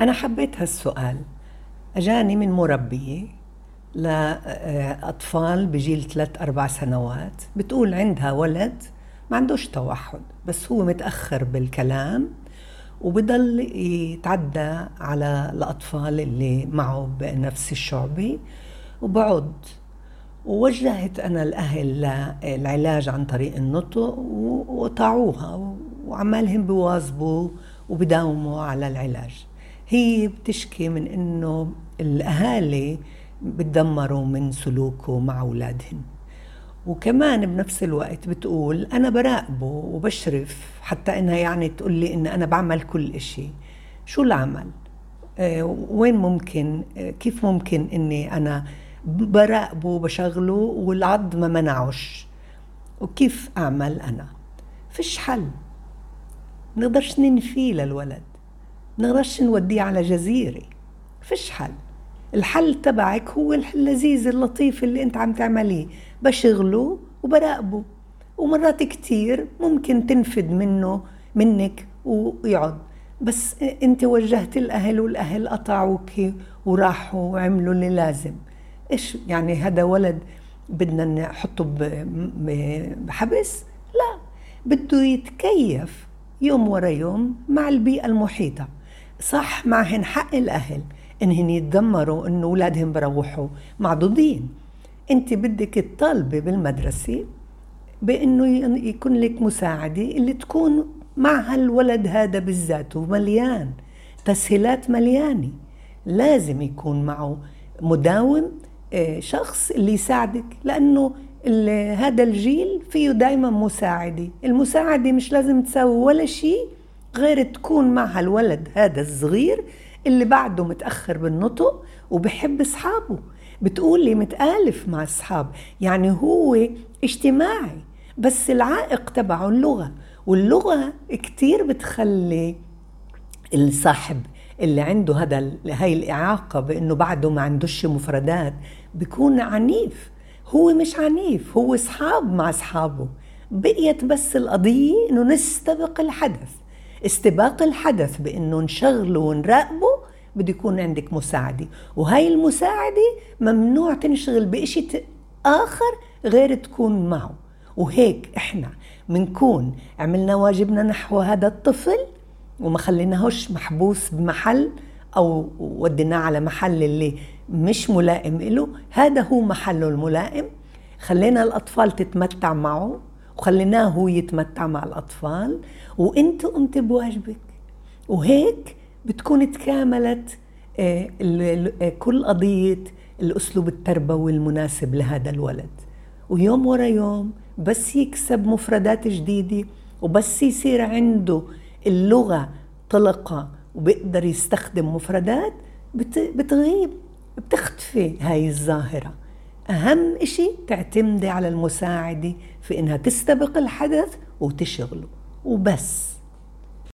أنا حبيت هالسؤال. أجاني من مربية لأطفال بجيل ثلاث أربع سنوات. بتقول عندها ولد ما عندوش توحد بس هو متأخر بالكلام وبضل يتعدى على الأطفال اللي معه بنفس الشعبة وبعد. ووجهت أنا الأهل للعلاج عن طريق النطق وطاعوها وعمالهم بواظبوا وبداوموا على العلاج. هي بتشكي من إنه الأهالي بتدمروا من سلوكه مع أولادهم. وكمان بنفس الوقت بتقول أنا براقبه وبشرف حتى إنها يعني تقول لي إن أنا بعمل كل إشي. شو العمل؟ آه وين ممكن؟ آه كيف ممكن إني أنا براقبه وبشغله والعض ما منعوش؟ وكيف أعمل أنا؟ فيش حل. نقدرش ننفيه للولد. نقدرش نوديه على جزيرة. فيش حل. الحل تبعك هو اللذيذ اللطيف اللي انت عم تعمليه. بشغله وبراقبه. ومرات كتير ممكن تنفد منه منك ويقعد بس انت وجهت الأهل والأهل قطعوك وراحوا وعملوا اللي لازم. إيش يعني هذا ولد بدنا نحطه بحبس؟ لا. بده يتكيف يوم ورا يوم مع البيئة المحيطة. صح معهن حق الأهل إنهن يتذمروا إنه أولادهم بروحوا معضوضين أنت بدك تطالبي بالمدرسة بإنه يكون لك مساعدة اللي تكون مع هالولد هذا بالذات ومليان تسهيلات مليانة. لازم يكون معه مداوم آه، شخص اللي يساعدك لأنه هذا الجيل فيه دايما مساعدة. المساعدة مش لازم تساوي ولا شيء غير تكون مع هالولد هذا الصغير اللي بعده متأخر بالنطق وبحب أصحابه. بتقولي متآلف مع أصحاب. يعني هو اجتماعي بس العائق تبعه اللغة. واللغة كتير بتخلي الصاحب اللي عنده هذا هاي الإعاقة بأنه بعده ما عندوش مفردات بيكون عنيف. هو مش عنيف هو أصحاب مع أصحابه. بقيت بس القضية إنه نستبق الحدث. استباق الحدث بانه نشغله ونراقبه بده يكون عندك مساعدة. وهي المساعدة ممنوع تنشغل بشيء آخر غير تكون معه. وهيك إحنا منكون عملنا واجبنا نحو هذا الطفل وما خليناهوش محبوس بمحل أو وديناه على محل اللي مش ملائم له هذا هو محله الملائم. خلينا الأطفال تتمتع معه. وخليناه هو يتمتع مع الأطفال وأنت قمت بواجبك. وهيك بتكون تكاملت آه، آه، كل قضية الأسلوب التربوي المناسب لهذا الولد. ويوم ورا يوم بس يكسب مفردات جديدة وبس يصير عنده اللغة طلقة وبيقدر يستخدم مفردات بتغيب بتختفي هاي الظاهرة. أهم إشي تعتمدي على المساعدة في إنها تستبق الحدث وتشغله. وبس.